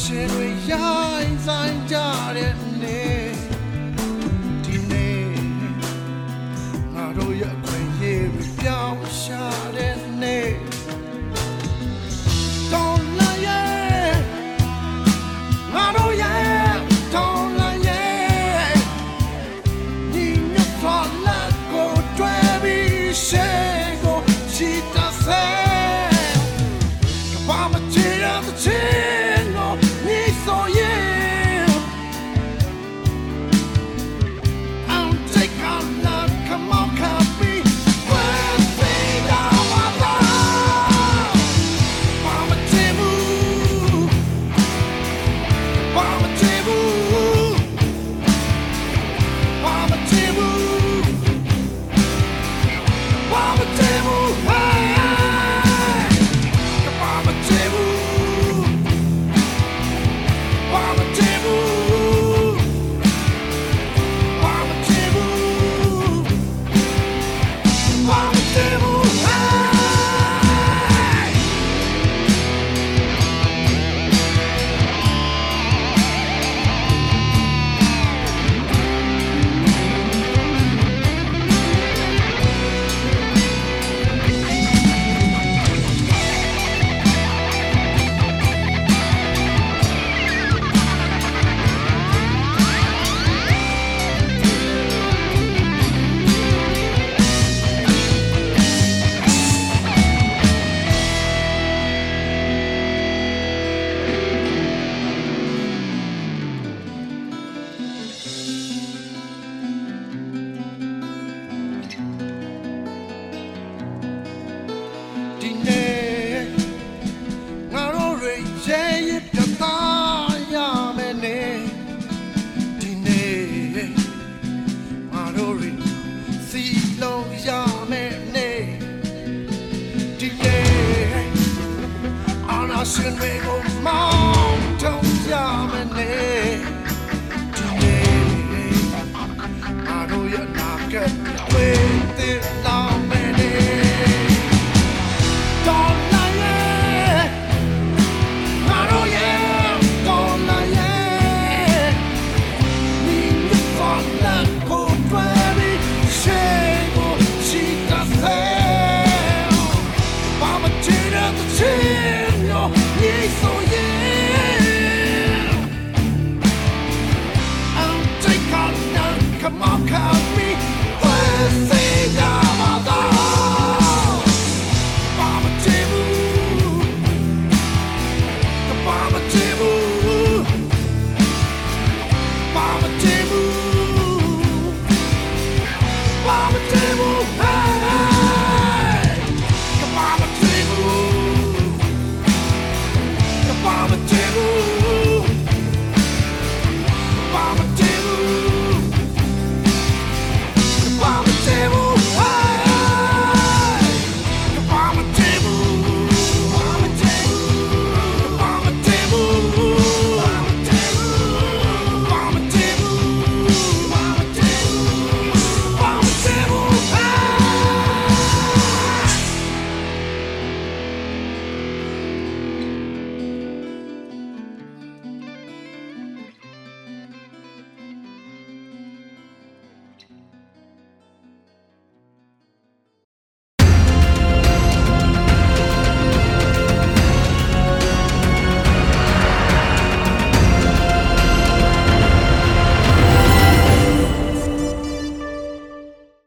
ရှင်တွေရိုင်းဆိုင်ကြတဲ့နေ့ Mama. away.